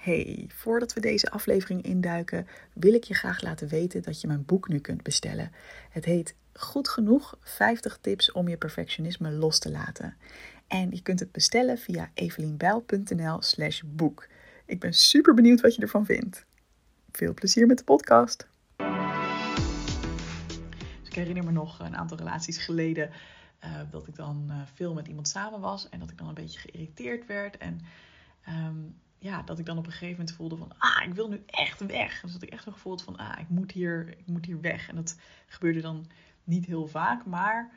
Hey, voordat we deze aflevering induiken, wil ik je graag laten weten dat je mijn boek nu kunt bestellen. Het heet Goed genoeg 50 tips om je perfectionisme los te laten. En je kunt het bestellen via evelienbijl.nl/slash boek. Ik ben super benieuwd wat je ervan vindt. Veel plezier met de podcast. Dus ik herinner me nog een aantal relaties geleden uh, dat ik dan uh, veel met iemand samen was en dat ik dan een beetje geïrriteerd werd. En um, ja, dat ik dan op een gegeven moment voelde van, ah, ik wil nu echt weg. Dus dat ik echt een gevoel had van, ah, ik moet hier, ik moet hier weg. En dat gebeurde dan niet heel vaak, maar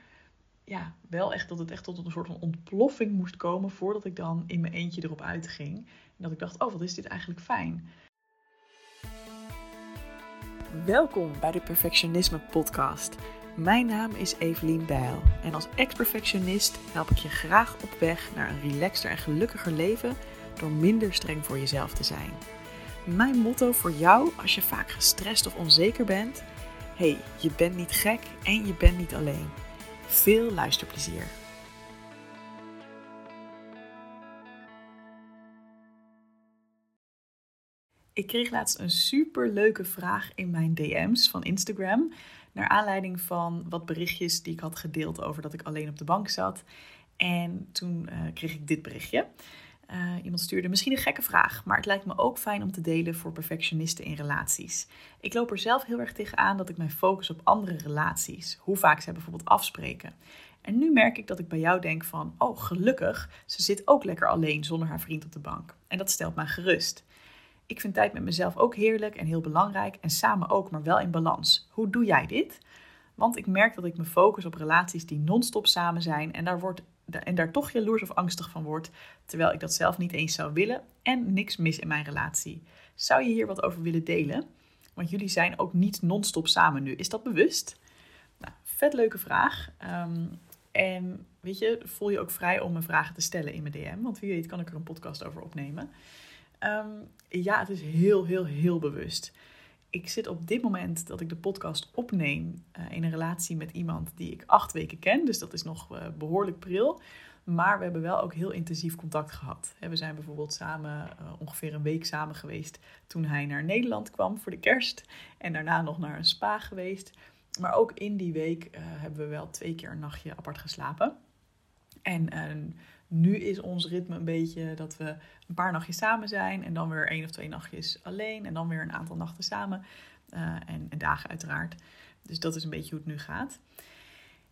ja, wel echt dat het echt tot een soort van ontploffing moest komen voordat ik dan in mijn eentje erop uitging. En dat ik dacht, oh, wat is dit eigenlijk fijn. Welkom bij de Perfectionisme Podcast. Mijn naam is Evelien Bijl en als ex-perfectionist help ik je graag op weg naar een relaxter en gelukkiger leven door minder streng voor jezelf te zijn. Mijn motto voor jou als je vaak gestrest of onzeker bent: hey, je bent niet gek en je bent niet alleen. Veel luisterplezier. Ik kreeg laatst een super leuke vraag in mijn DM's van Instagram. Naar aanleiding van wat berichtjes die ik had gedeeld over dat ik alleen op de bank zat. En toen uh, kreeg ik dit berichtje. Uh, iemand stuurde misschien een gekke vraag, maar het lijkt me ook fijn om te delen voor perfectionisten in relaties. Ik loop er zelf heel erg tegenaan dat ik mij focus op andere relaties, hoe vaak zij bijvoorbeeld afspreken. En nu merk ik dat ik bij jou denk van, oh gelukkig, ze zit ook lekker alleen zonder haar vriend op de bank. En dat stelt mij gerust. Ik vind tijd met mezelf ook heerlijk en heel belangrijk en samen ook, maar wel in balans. Hoe doe jij dit? Want ik merk dat ik me focus op relaties die non-stop samen zijn en daar wordt en daar toch jaloers of angstig van wordt, terwijl ik dat zelf niet eens zou willen en niks mis in mijn relatie. Zou je hier wat over willen delen? Want jullie zijn ook niet non-stop samen nu. Is dat bewust? Nou, vet leuke vraag. Um, en weet je, voel je ook vrij om me vragen te stellen in mijn DM. Want wie weet kan ik er een podcast over opnemen. Um, ja, het is heel, heel, heel bewust ik zit op dit moment dat ik de podcast opneem uh, in een relatie met iemand die ik acht weken ken. Dus dat is nog uh, behoorlijk pril. Maar we hebben wel ook heel intensief contact gehad. We zijn bijvoorbeeld samen uh, ongeveer een week samen geweest toen hij naar Nederland kwam voor de kerst. En daarna nog naar een spa geweest. Maar ook in die week hebben we wel twee keer een nachtje apart geslapen. En nu is ons ritme een beetje dat we een paar nachtjes samen zijn en dan weer één of twee nachtjes alleen en dan weer een aantal nachten samen uh, en, en, dagen uiteraard. Dus dat is een beetje hoe het nu gaat.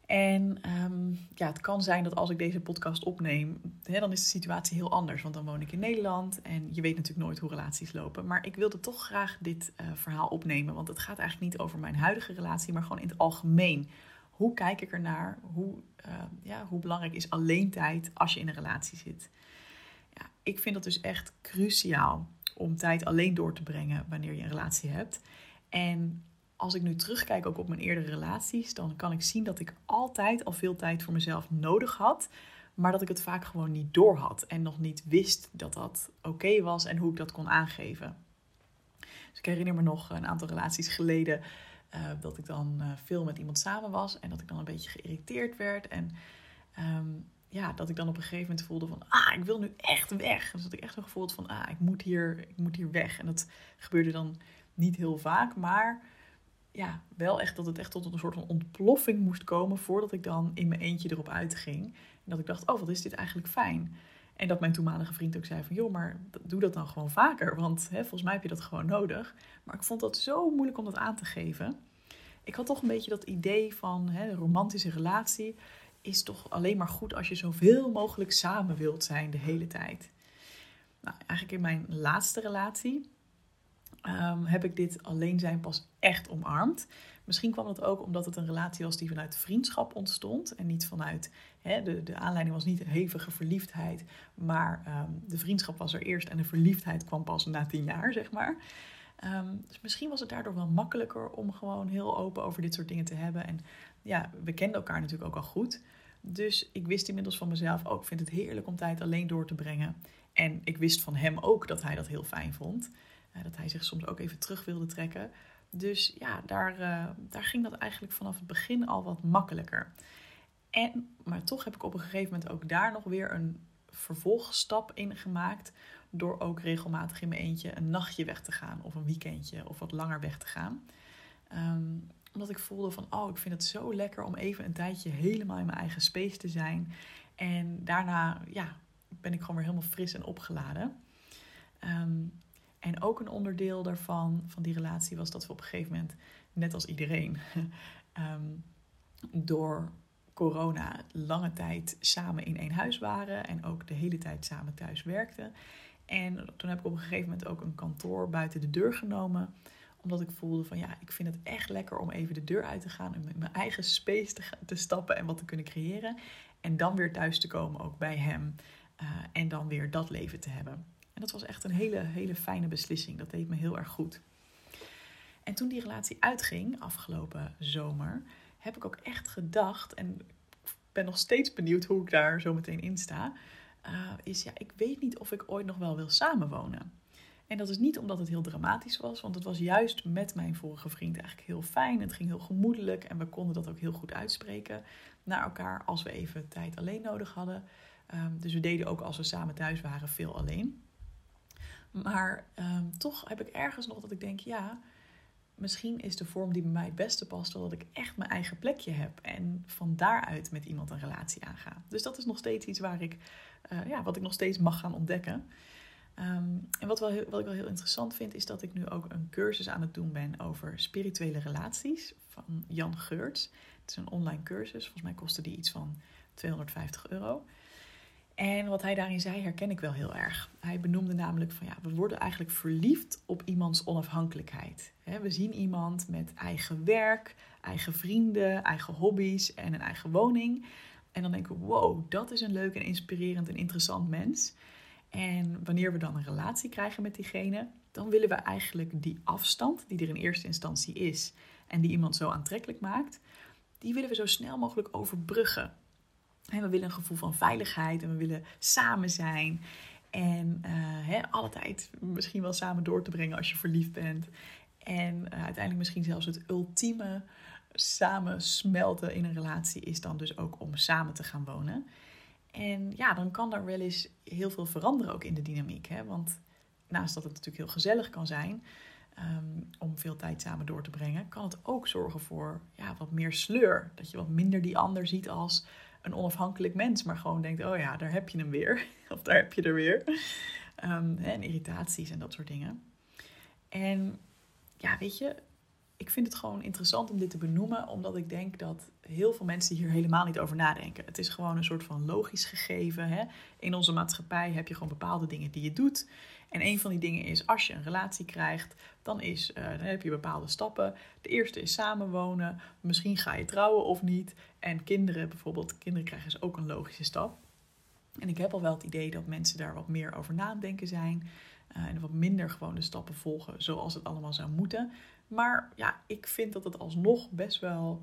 En um, ja, het kan zijn dat als ik deze podcast opneem, hè, dan is de situatie heel anders. Want dan woon ik in Nederland en je weet natuurlijk nooit hoe relaties lopen. Maar ik wilde toch graag dit uh, verhaal opnemen, want het gaat eigenlijk niet over mijn huidige relatie, maar gewoon in het algemeen hoe kijk ik ernaar? Hoe, uh, ja, hoe belangrijk is alleen tijd als je in een relatie zit? Ja, ik vind dat dus echt cruciaal om tijd alleen door te brengen wanneer je een relatie hebt. En als ik nu terugkijk ook op mijn eerdere relaties, dan kan ik zien dat ik altijd al veel tijd voor mezelf nodig had, maar dat ik het vaak gewoon niet door had en nog niet wist dat dat oké was en hoe ik dat kon aangeven. Dus ik herinner me nog een aantal relaties geleden uh, dat ik dan uh, veel met iemand samen was en dat ik dan een beetje geïrriteerd werd. En um, ja, dat ik dan op een gegeven moment voelde van, ah, ik wil nu echt weg. Dus dat ik echt een gevoel had van, ah, ik moet hier, ik moet hier weg. En dat gebeurde dan niet heel vaak, maar ja, wel echt dat het echt tot een soort van ontploffing moest komen voordat ik dan in mijn eentje erop uitging. En dat ik dacht, oh, wat is dit eigenlijk fijn. En dat mijn toenmalige vriend ook zei van, joh, maar doe dat dan gewoon vaker, want hè, volgens mij heb je dat gewoon nodig. Maar ik vond dat zo moeilijk om dat aan te geven. Ik had toch een beetje dat idee van, hè, een romantische relatie is toch alleen maar goed als je zoveel mogelijk samen wilt zijn de hele tijd. Nou, eigenlijk in mijn laatste relatie um, heb ik dit alleen zijn pas echt omarmd. Misschien kwam dat ook omdat het een relatie was die vanuit vriendschap ontstond en niet vanuit, hè, de, de aanleiding was niet hevige verliefdheid, maar um, de vriendschap was er eerst en de verliefdheid kwam pas na tien jaar, zeg maar. Um, dus misschien was het daardoor wel makkelijker om gewoon heel open over dit soort dingen te hebben. En ja, we kenden elkaar natuurlijk ook al goed. Dus ik wist inmiddels van mezelf ook, oh, vind het heerlijk om tijd alleen door te brengen. En ik wist van hem ook dat hij dat heel fijn vond. Uh, dat hij zich soms ook even terug wilde trekken. Dus ja, daar, uh, daar ging dat eigenlijk vanaf het begin al wat makkelijker. En, maar toch heb ik op een gegeven moment ook daar nog weer een vervolgstap ingemaakt door ook regelmatig in mijn eentje een nachtje weg te gaan of een weekendje of wat langer weg te gaan. Ehm, omdat ik voelde van, oh, ik vind het zo lekker om even een tijdje helemaal in mijn eigen space te zijn. En daarna, ja, ben ik gewoon weer helemaal fris en opgeladen. Ehm, en ook een onderdeel daarvan, van die relatie, was dat we op een gegeven moment, net als iedereen, ehm, door corona lange tijd samen in één huis waren en ook de hele tijd samen thuis werkten. En toen heb ik op een gegeven moment ook een kantoor buiten de deur genomen omdat ik voelde van ja, ik vind het echt lekker om even de deur uit te gaan en in mijn eigen space te, te stappen en wat te kunnen creëren. En dan weer thuis te komen ook bij hem. Uh, en dan weer dat leven te hebben. Dat was echt een hele, hele fijne beslissing. Dat deed me heel erg goed. En toen die relatie uitging, afgelopen zomer, heb ik ook echt gedacht, en ben nog steeds benieuwd hoe ik daar zo meteen in sta, uh, is ja, ik weet niet of ik ooit nog wel wil samenwonen. En dat is niet omdat het heel dramatisch was, want het was juist met mijn vorige vriend eigenlijk heel fijn. Het ging heel gemoedelijk en we konden dat ook heel goed uitspreken naar elkaar als we even tijd alleen nodig hadden. Um, dus we deden ook als we samen thuis waren veel alleen. Maar um, toch heb ik ergens nog dat ik denk, ja, misschien is de vorm die bij mij het beste past wel dat ik echt mijn eigen plekje heb en van daaruit met iemand een relatie aanga. Dus dat is nog steeds iets waar ik, uh, ja, wat ik nog steeds mag gaan ontdekken. Um, en wat, wel wat ik wel heel interessant vind, is dat ik nu ook een cursus aan het doen ben over spirituele relaties van Jan Geurts. Het is een online cursus, volgens mij kostte die iets van 250 euro. En wat hij daarin zei, herken ik wel heel erg. Hij benoemde namelijk van ja, we worden eigenlijk verliefd op iemands onafhankelijkheid. We zien iemand met eigen werk, eigen vrienden, eigen hobby's en een eigen woning. En dan denken we, wow, dat is een leuk en inspirerend en interessant mens. En wanneer we dan een relatie krijgen met diegene, dan willen we eigenlijk die afstand die er in eerste instantie is en die iemand zo aantrekkelijk maakt, die willen we zo snel mogelijk overbruggen. En we willen een gevoel van veiligheid en we willen samen zijn. En uh, alle tijd misschien wel samen door te brengen als je verliefd bent. En uh, uiteindelijk misschien zelfs het ultieme samensmelten in een relatie is dan dus ook om samen te gaan wonen. En ja, dan kan er wel eens heel veel veranderen ook in de dynamiek. Hè? Want naast dat het natuurlijk heel gezellig kan zijn um, om veel tijd samen door te brengen, kan het ook zorgen voor ja, wat meer sleur. Dat je wat minder die ander ziet als een onafhankelijk mens, maar gewoon denkt: oh ja, daar heb je hem weer. of daar heb je er weer. Um, en irritaties en dat soort dingen. En ja, weet je, ik vind het gewoon interessant om dit te benoemen, omdat ik denk dat heel veel mensen hier helemaal niet over nadenken. Het is gewoon een soort van logisch gegeven. Hè? In onze maatschappij heb je gewoon bepaalde dingen die je doet. En een van die dingen is, als je een relatie krijgt, dan, is, uh, dan heb je bepaalde stappen. De eerste is samenwonen. Misschien ga je trouwen of niet. En kinderen bijvoorbeeld, kinderen krijgen is ook een logische stap. En ik heb al wel het idee dat mensen daar wat meer over nadenken zijn. Uh, en wat minder gewoon de stappen volgen zoals het allemaal zou moeten. Maar ja, ik vind dat het alsnog best wel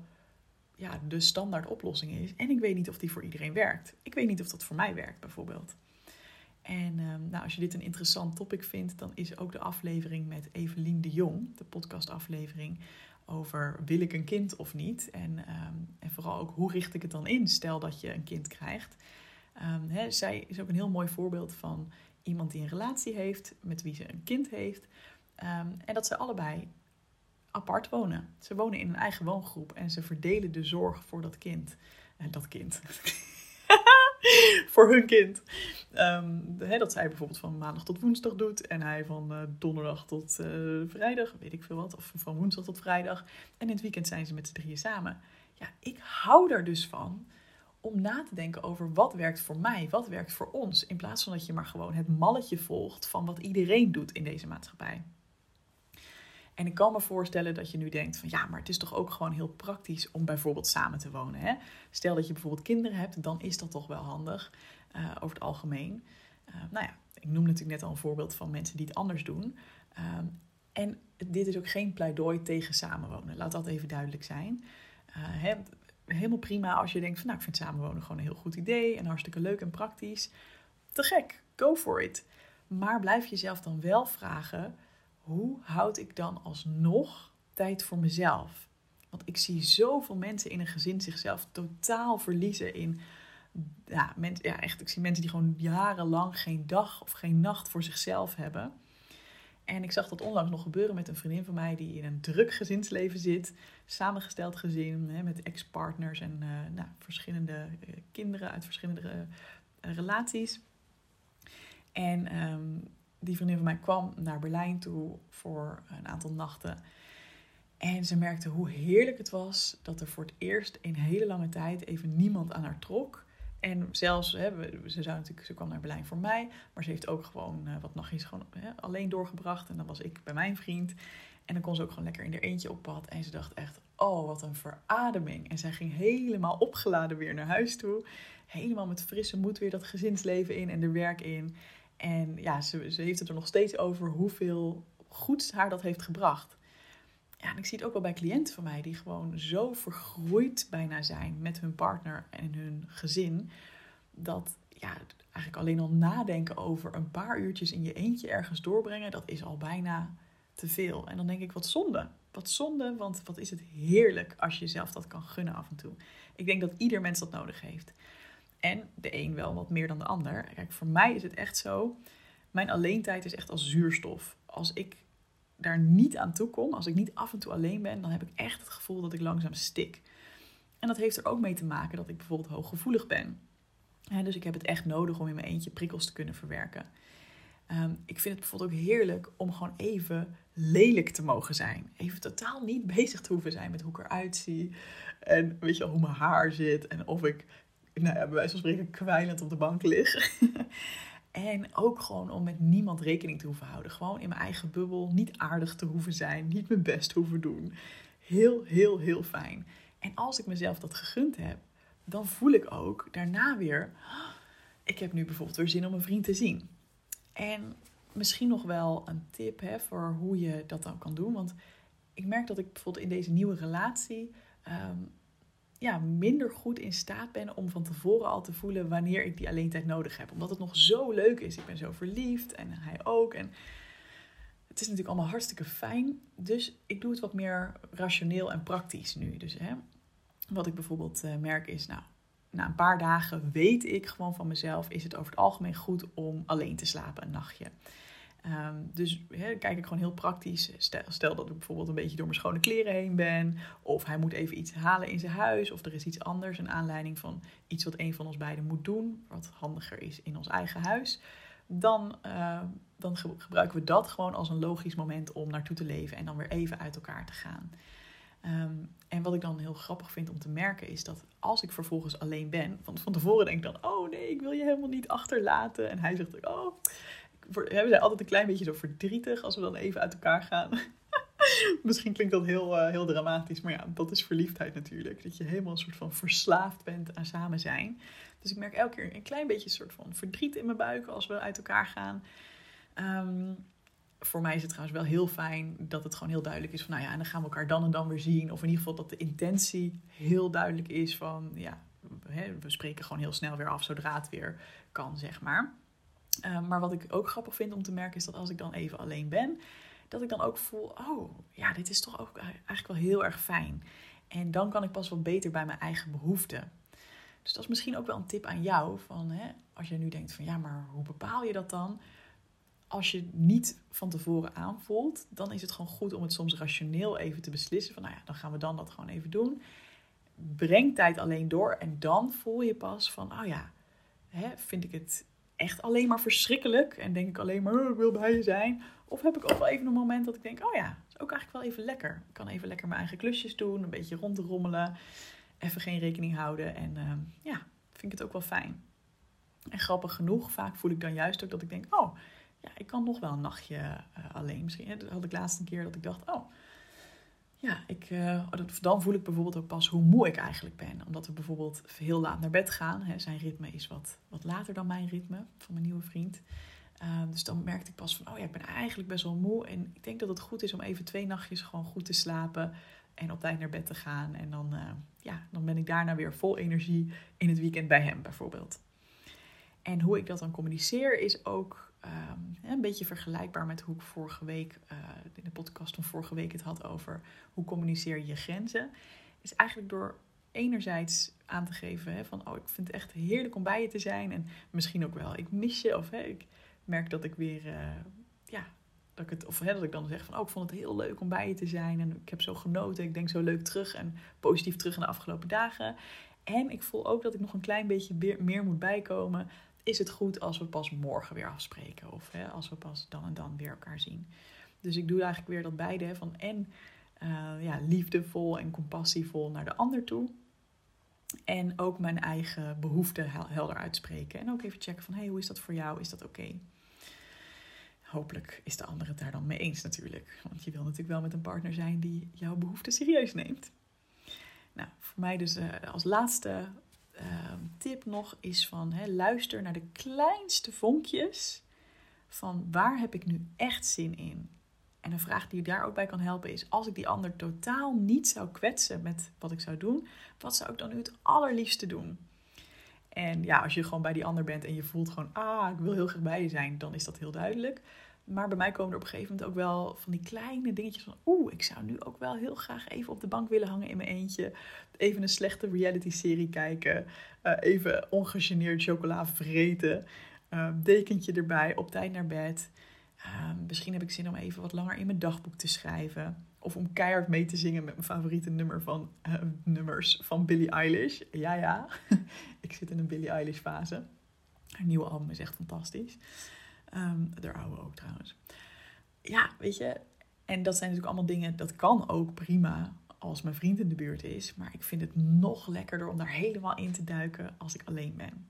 ja, de standaard oplossing is. En ik weet niet of die voor iedereen werkt. Ik weet niet of dat voor mij werkt, bijvoorbeeld. En um, nou, als je dit een interessant topic vindt, dan is ook de aflevering met Evelien de Jong, de podcastaflevering over wil ik een kind of niet. En, um, en vooral ook hoe richt ik het dan in, stel dat je een kind krijgt. Hè, zij is ook een heel mooi voorbeeld van iemand die een relatie heeft, met wie ze een kind heeft. en dat ze allebei apart wonen. Ze wonen in een eigen woongroep en ze verdelen de zorg voor dat kind. En eh, dat kind. voor hun kind. Um, dat zij bijvoorbeeld van maandag tot woensdag doet. En hij van uh, donderdag tot uh, vrijdag, weet ik veel wat. Of van woensdag tot vrijdag. En in het weekend zijn ze met z'n drieën samen. Ja, ik hou er dus van om na te denken over wat werkt voor mij, wat werkt voor ons. In plaats van dat je maar gewoon het malletje volgt van wat iedereen doet in deze maatschappij. En ik kan me voorstellen dat je nu denkt van ja, maar het is toch ook gewoon heel praktisch om bijvoorbeeld samen te wonen. Hè? Stel dat je bijvoorbeeld kinderen hebt, dan is dat toch wel handig uh, over het algemeen. Uh, nou ja, ik noem natuurlijk net al een voorbeeld van mensen die het anders doen. Uh, en dit is ook geen pleidooi tegen samenwonen. Laat dat even duidelijk zijn. Eh, helemaal prima als je denkt van nou, ik vind samenwonen gewoon een heel goed idee en hartstikke leuk en praktisch. Te gek, go for it. Maar blijf jezelf dan wel vragen hoe houd ik dan alsnog tijd voor mezelf? Want ik zie zoveel mensen in een gezin zichzelf totaal verliezen in ja, mensen, ja, echt, ik zie mensen die gewoon jarenlang geen dag of geen nacht voor zichzelf hebben. En ik zag dat onlangs nog gebeuren met een vriendin van mij die in een druk gezinsleven zit. Samengesteld gezin hè, met ex-partners en uh, nou, verschillende uh, kinderen uit verschillende uh, relaties. En um, die vriendin van mij kwam naar Berlijn toe voor een aantal nachten. En ze merkte hoe heerlijk het was dat er voor het eerst in hele lange tijd even niemand aan haar trok. En zelfs, hè, ze, zou natuurlijk, ze kwam naar Berlijn voor mij, maar ze heeft ook gewoon uh, wat nachtjes gewoon hè, alleen doorgebracht. En dan was ik bij mijn vriend. En dan kon ze ook gewoon lekker in haar eentje op pad. En ze dacht echt, oh wat een verademing. En zij ging helemaal opgeladen weer naar huis toe. Helemaal met frisse moed weer dat gezinsleven in en de werk in. En ja, ze, ze heeft het er nog steeds over hoeveel goeds haar dat heeft gebracht. Ja, en ik zie het ook wel bij cliënten van mij die gewoon zo vergroeid bijna zijn met hun partner en hun gezin. Dat ja, eigenlijk alleen al nadenken over een paar uurtjes in je eentje ergens doorbrengen, dat is al bijna te veel. En dan denk ik, wat zonde. Wat zonde, want wat is het heerlijk als je jezelf dat kan gunnen af en toe. Ik denk dat ieder mens dat nodig heeft. En de een wel wat meer dan de ander. Kijk, voor mij is het echt zo. Mijn alleentijd is echt als zuurstof. Als ik daar niet aan toe kom, als ik niet af en toe alleen ben, dan heb ik echt het gevoel dat ik langzaam stik. En dat heeft er ook mee te maken dat ik bijvoorbeeld hooggevoelig ben. dus ik heb het echt nodig om in mijn eentje prikkels te kunnen verwerken. Ehm, ik vind het bijvoorbeeld ook heerlijk om gewoon even lelijk te mogen zijn. Even totaal niet bezig te hoeven zijn met hoe ik eruit zie. En weet je hoe mijn haar zit. En of ik, nou ja, bij wijze van spreken, kwijlend op de bank lig. En ook gewoon om met niemand rekening te hoeven houden. Gewoon in mijn eigen bubbel, niet aardig te hoeven zijn, niet mijn best hoeven doen. Heel, heel, heel fijn. En als ik mezelf dat gegund heb, dan voel ik ook daarna weer, ik heb nu bijvoorbeeld weer zin om een vriend te zien. En misschien nog wel een tip hè, voor hoe je dat dan kan doen. Want ik merk dat ik bijvoorbeeld in deze nieuwe relatie ehm, ja, minder goed in staat ben om van tevoren al te voelen wanneer ik die alleen tijd nodig heb. Omdat het nog zo leuk is. Ik ben zo verliefd en hij ook. En het is natuurlijk allemaal hartstikke fijn. Dus ik doe het wat meer rationeel en praktisch nu. Dus hè, wat ik bijvoorbeeld uh, merk is, nou, na een paar dagen weet ik gewoon van mezelf, is het over het algemeen goed om alleen te slapen een nachtje. Ehm, dus kijk ik gewoon heel praktisch. Stel, stel, dat ik bijvoorbeeld een beetje door mijn schone kleren heen ben. Of hij moet even iets halen in zijn huis. Of er is iets anders. Een aanleiding van iets wat een van ons beiden moet doen. Wat handiger is in ons eigen huis. Dan, uh, dan gebruiken we dat gewoon als een logisch moment om naartoe te leven. En dan weer even uit elkaar te gaan. Um, en wat ik dan heel grappig vind om te merken is dat als ik vervolgens alleen ben, van, van tevoren denk ik dan, oh nee, ik wil je helemaal niet achterlaten. En hij zegt, oh, we zijn altijd een klein beetje zo verdrietig als we dan even uit elkaar gaan. Misschien klinkt dat heel, uh, heel dramatisch, maar ja, dat is verliefdheid natuurlijk. Dat je helemaal een soort van verslaafd bent aan samen zijn. Dus ik merk elke keer een klein beetje een soort van verdriet in mijn buik als we uit elkaar gaan. Um, voor mij is het trouwens wel heel fijn dat het gewoon heel duidelijk is van, nou ja, en dan gaan we elkaar dan en dan weer zien. Of in ieder geval dat de intentie heel duidelijk is van, ja, we spreken gewoon heel snel weer af zodra het weer kan, zeg maar. Ehm, maar wat ik ook grappig vind om te merken is dat als ik dan even alleen ben, dat ik dan ook voel, oh ja, dit is toch ook eigenlijk wel heel erg fijn. En dan kan ik pas wel beter bij mijn eigen behoeften. Dus dat is misschien ook wel een tip aan jou. Van, hè, als je nu denkt van ja, maar hoe bepaal je dat dan? Als je niet van tevoren aanvoelt, dan is het gewoon goed om het soms rationeel even te beslissen. Van nou ja, dan gaan we dan dat gewoon even doen. Breng tijd alleen door en dan voel je pas van, oh ja, hè, vind ik het echt alleen maar verschrikkelijk en denk ik alleen maar, oh, ik wil bij je zijn. Of heb ik ook wel even een moment dat ik denk, oh ja, dat is ook eigenlijk wel even lekker. Ik kan even lekker mijn eigen klusjes doen, een beetje rondrommelen, even geen rekening houden. En uh, ja, vind ik het ook wel fijn. En grappig genoeg, vaak voel ik dan juist ook dat ik denk, oh ja, ik kan nog wel een nachtje uh, alleen. Misschien had ik laatst een keer dat ik dacht, oh ja, ik, uh, dan voel ik bijvoorbeeld ook pas hoe moe ik eigenlijk ben. Omdat we bijvoorbeeld heel laat naar bed gaan. Zijn ritme is wat, wat later dan mijn ritme van mijn nieuwe vriend. Uh, dus dan merkte ik pas van, oh ja, ik ben eigenlijk best wel moe. En ik denk dat het goed is om even twee nachtjes gewoon goed te slapen. En op tijd naar bed te gaan. En dan, uh, ja, dan ben ik daarna weer vol energie in het weekend bij hem bijvoorbeeld. En hoe ik dat dan communiceer is ook um, een beetje vergelijkbaar met hoe ik vorige week uh, in de podcast van vorige week het had over hoe communiceer je grenzen. Is eigenlijk door enerzijds aan te geven hè, van, oh, ik vind het echt heerlijk om bij je te zijn. En misschien ook wel, ik mis je. Of hè, ik merk dat ik weer, uh, ja, dat ik het, of hè, dat ik dan zeg van, oh, ik vond het heel leuk om bij je te zijn. En ik heb zo genoten. Ik denk zo leuk terug en positief terug in de afgelopen dagen. En ik voel ook dat ik nog een klein beetje meer moet bijkomen. Is het goed als we pas morgen weer afspreken? Of hè, als we pas dan en dan weer elkaar zien? Dus ik doe eigenlijk weer dat beide. Van en uh, ja, liefdevol en compassievol naar de ander toe. En ook mijn eigen behoeften helder uitspreken. En ook even checken van, hey, hoe is dat voor jou? Is dat oké? Hopelijk is de ander het daar dan mee eens natuurlijk. Want je wil natuurlijk wel met een partner zijn die jouw behoeften serieus neemt. Nou, voor mij dus uh, als laatste tip nog is van hè, luister naar de kleinste vonkjes van waar heb ik nu echt zin in. En een vraag die daar ook bij kan helpen is: als ik die ander totaal niet zou kwetsen met wat ik zou doen, wat zou ik dan nu het allerliefste doen? En ja, als je gewoon bij die ander bent en je voelt gewoon, ah, ik wil heel graag bij je zijn, dan is dat heel duidelijk. Maar bij mij komen er op een gegeven moment ook wel van die kleine dingetjes van, oeh, ik zou nu ook wel heel graag even op de bank willen hangen in mijn eentje. Even een slechte reality-serie kijken. Uh, even ongegeneerd chocola vreten. Uh, dekentje erbij, op tijd naar bed. Ehm, misschien heb ik zin om even wat langer in mijn dagboek te schrijven. Of om keihard mee te zingen met mijn favoriete nummer van, uh, nummers van Billie Eilish. Ja, ja. ik zit in een Billie Eilish fase. Haar nieuwe album is echt fantastisch. Um, de oude ook trouwens. Ja, weet je. En dat zijn natuurlijk allemaal dingen, dat kan ook prima als mijn vriend in de buurt is. Maar ik vind het nog lekkerder om daar helemaal in te duiken als ik alleen ben.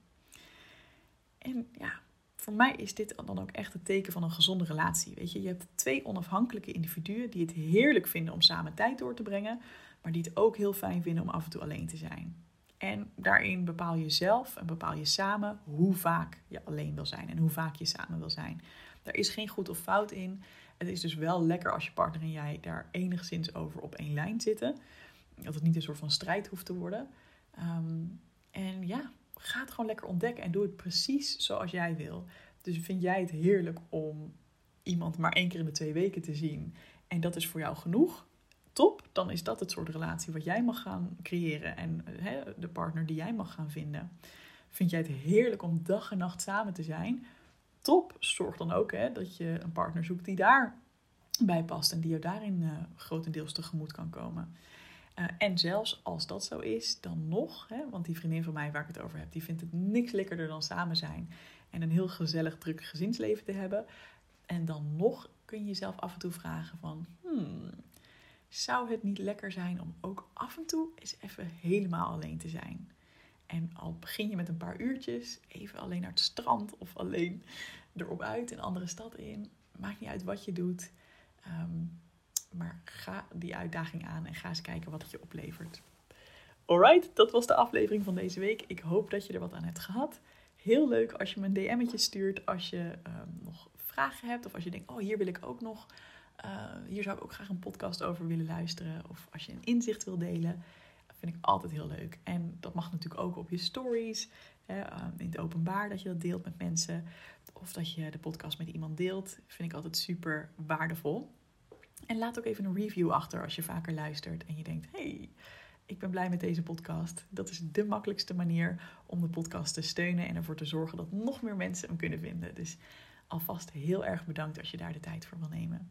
En ja, voor mij is dit dan ook echt het teken van een gezonde relatie. Weet je, je hebt twee onafhankelijke individuen die het heerlijk vinden om samen tijd door te brengen, maar die het ook heel fijn vinden om af en toe alleen te zijn. En daarin bepaal je zelf en bepaal je samen hoe vaak je alleen wil zijn en hoe vaak je samen wil zijn. Daar is geen goed of fout in. Het is dus wel lekker als je partner en jij daar enigszins over op één lijn zitten. Dat het niet een soort van strijd hoeft te worden. Ehm, en ja, ga het gewoon lekker ontdekken en doe het precies zoals jij wil. Dus vind jij het heerlijk om iemand maar één keer in de twee weken te zien en dat is voor jou genoeg? Top, dan is dat het soort relatie wat jij mag gaan creëren en hè, de partner die jij mag gaan vinden. Vind jij het heerlijk om dag en nacht samen te zijn? Top, zorg dan ook hè, dat je een partner zoekt die daarbij past en die je daarin uh, grotendeels tegemoet kan komen. Eh, en zelfs als dat zo is, dan nog, hè, want die vriendin van mij waar ik het over heb, die vindt het niks lekkerder dan samen zijn en een heel gezellig, druk gezinsleven te hebben. En dan nog kun je jezelf af en toe vragen van, hmm, zou het niet lekker zijn om ook af en toe eens even helemaal alleen te zijn? En al begin je met een paar uurtjes, even alleen naar het strand of alleen erop uit, een andere stad in. Maakt niet uit wat je doet. Ehm, maar ga die uitdaging aan en ga eens kijken wat het je oplevert. Alright, dat was de aflevering van deze week. Ik hoop dat je er wat aan hebt gehad. Heel leuk als je me een DM'tje stuurt als je ehm, nog vragen hebt. Of als je denkt, oh hier wil ik ook nog, uh, hier zou ik ook graag een podcast over willen luisteren. Of als je een inzicht wil delen. Dat vind ik altijd heel leuk. En dat mag natuurlijk ook op je stories. Hè, ehm, in het openbaar dat je dat deelt met mensen. Of dat je de podcast met iemand deelt. Vind ik altijd super waardevol. En laat ook even een review achter als je vaker luistert en je denkt: hey, ik ben blij met deze podcast. Dat is de makkelijkste manier om de podcast te steunen en ervoor te zorgen dat nog meer mensen hem kunnen vinden. Dus alvast heel erg bedankt als je daar de tijd voor wil nemen.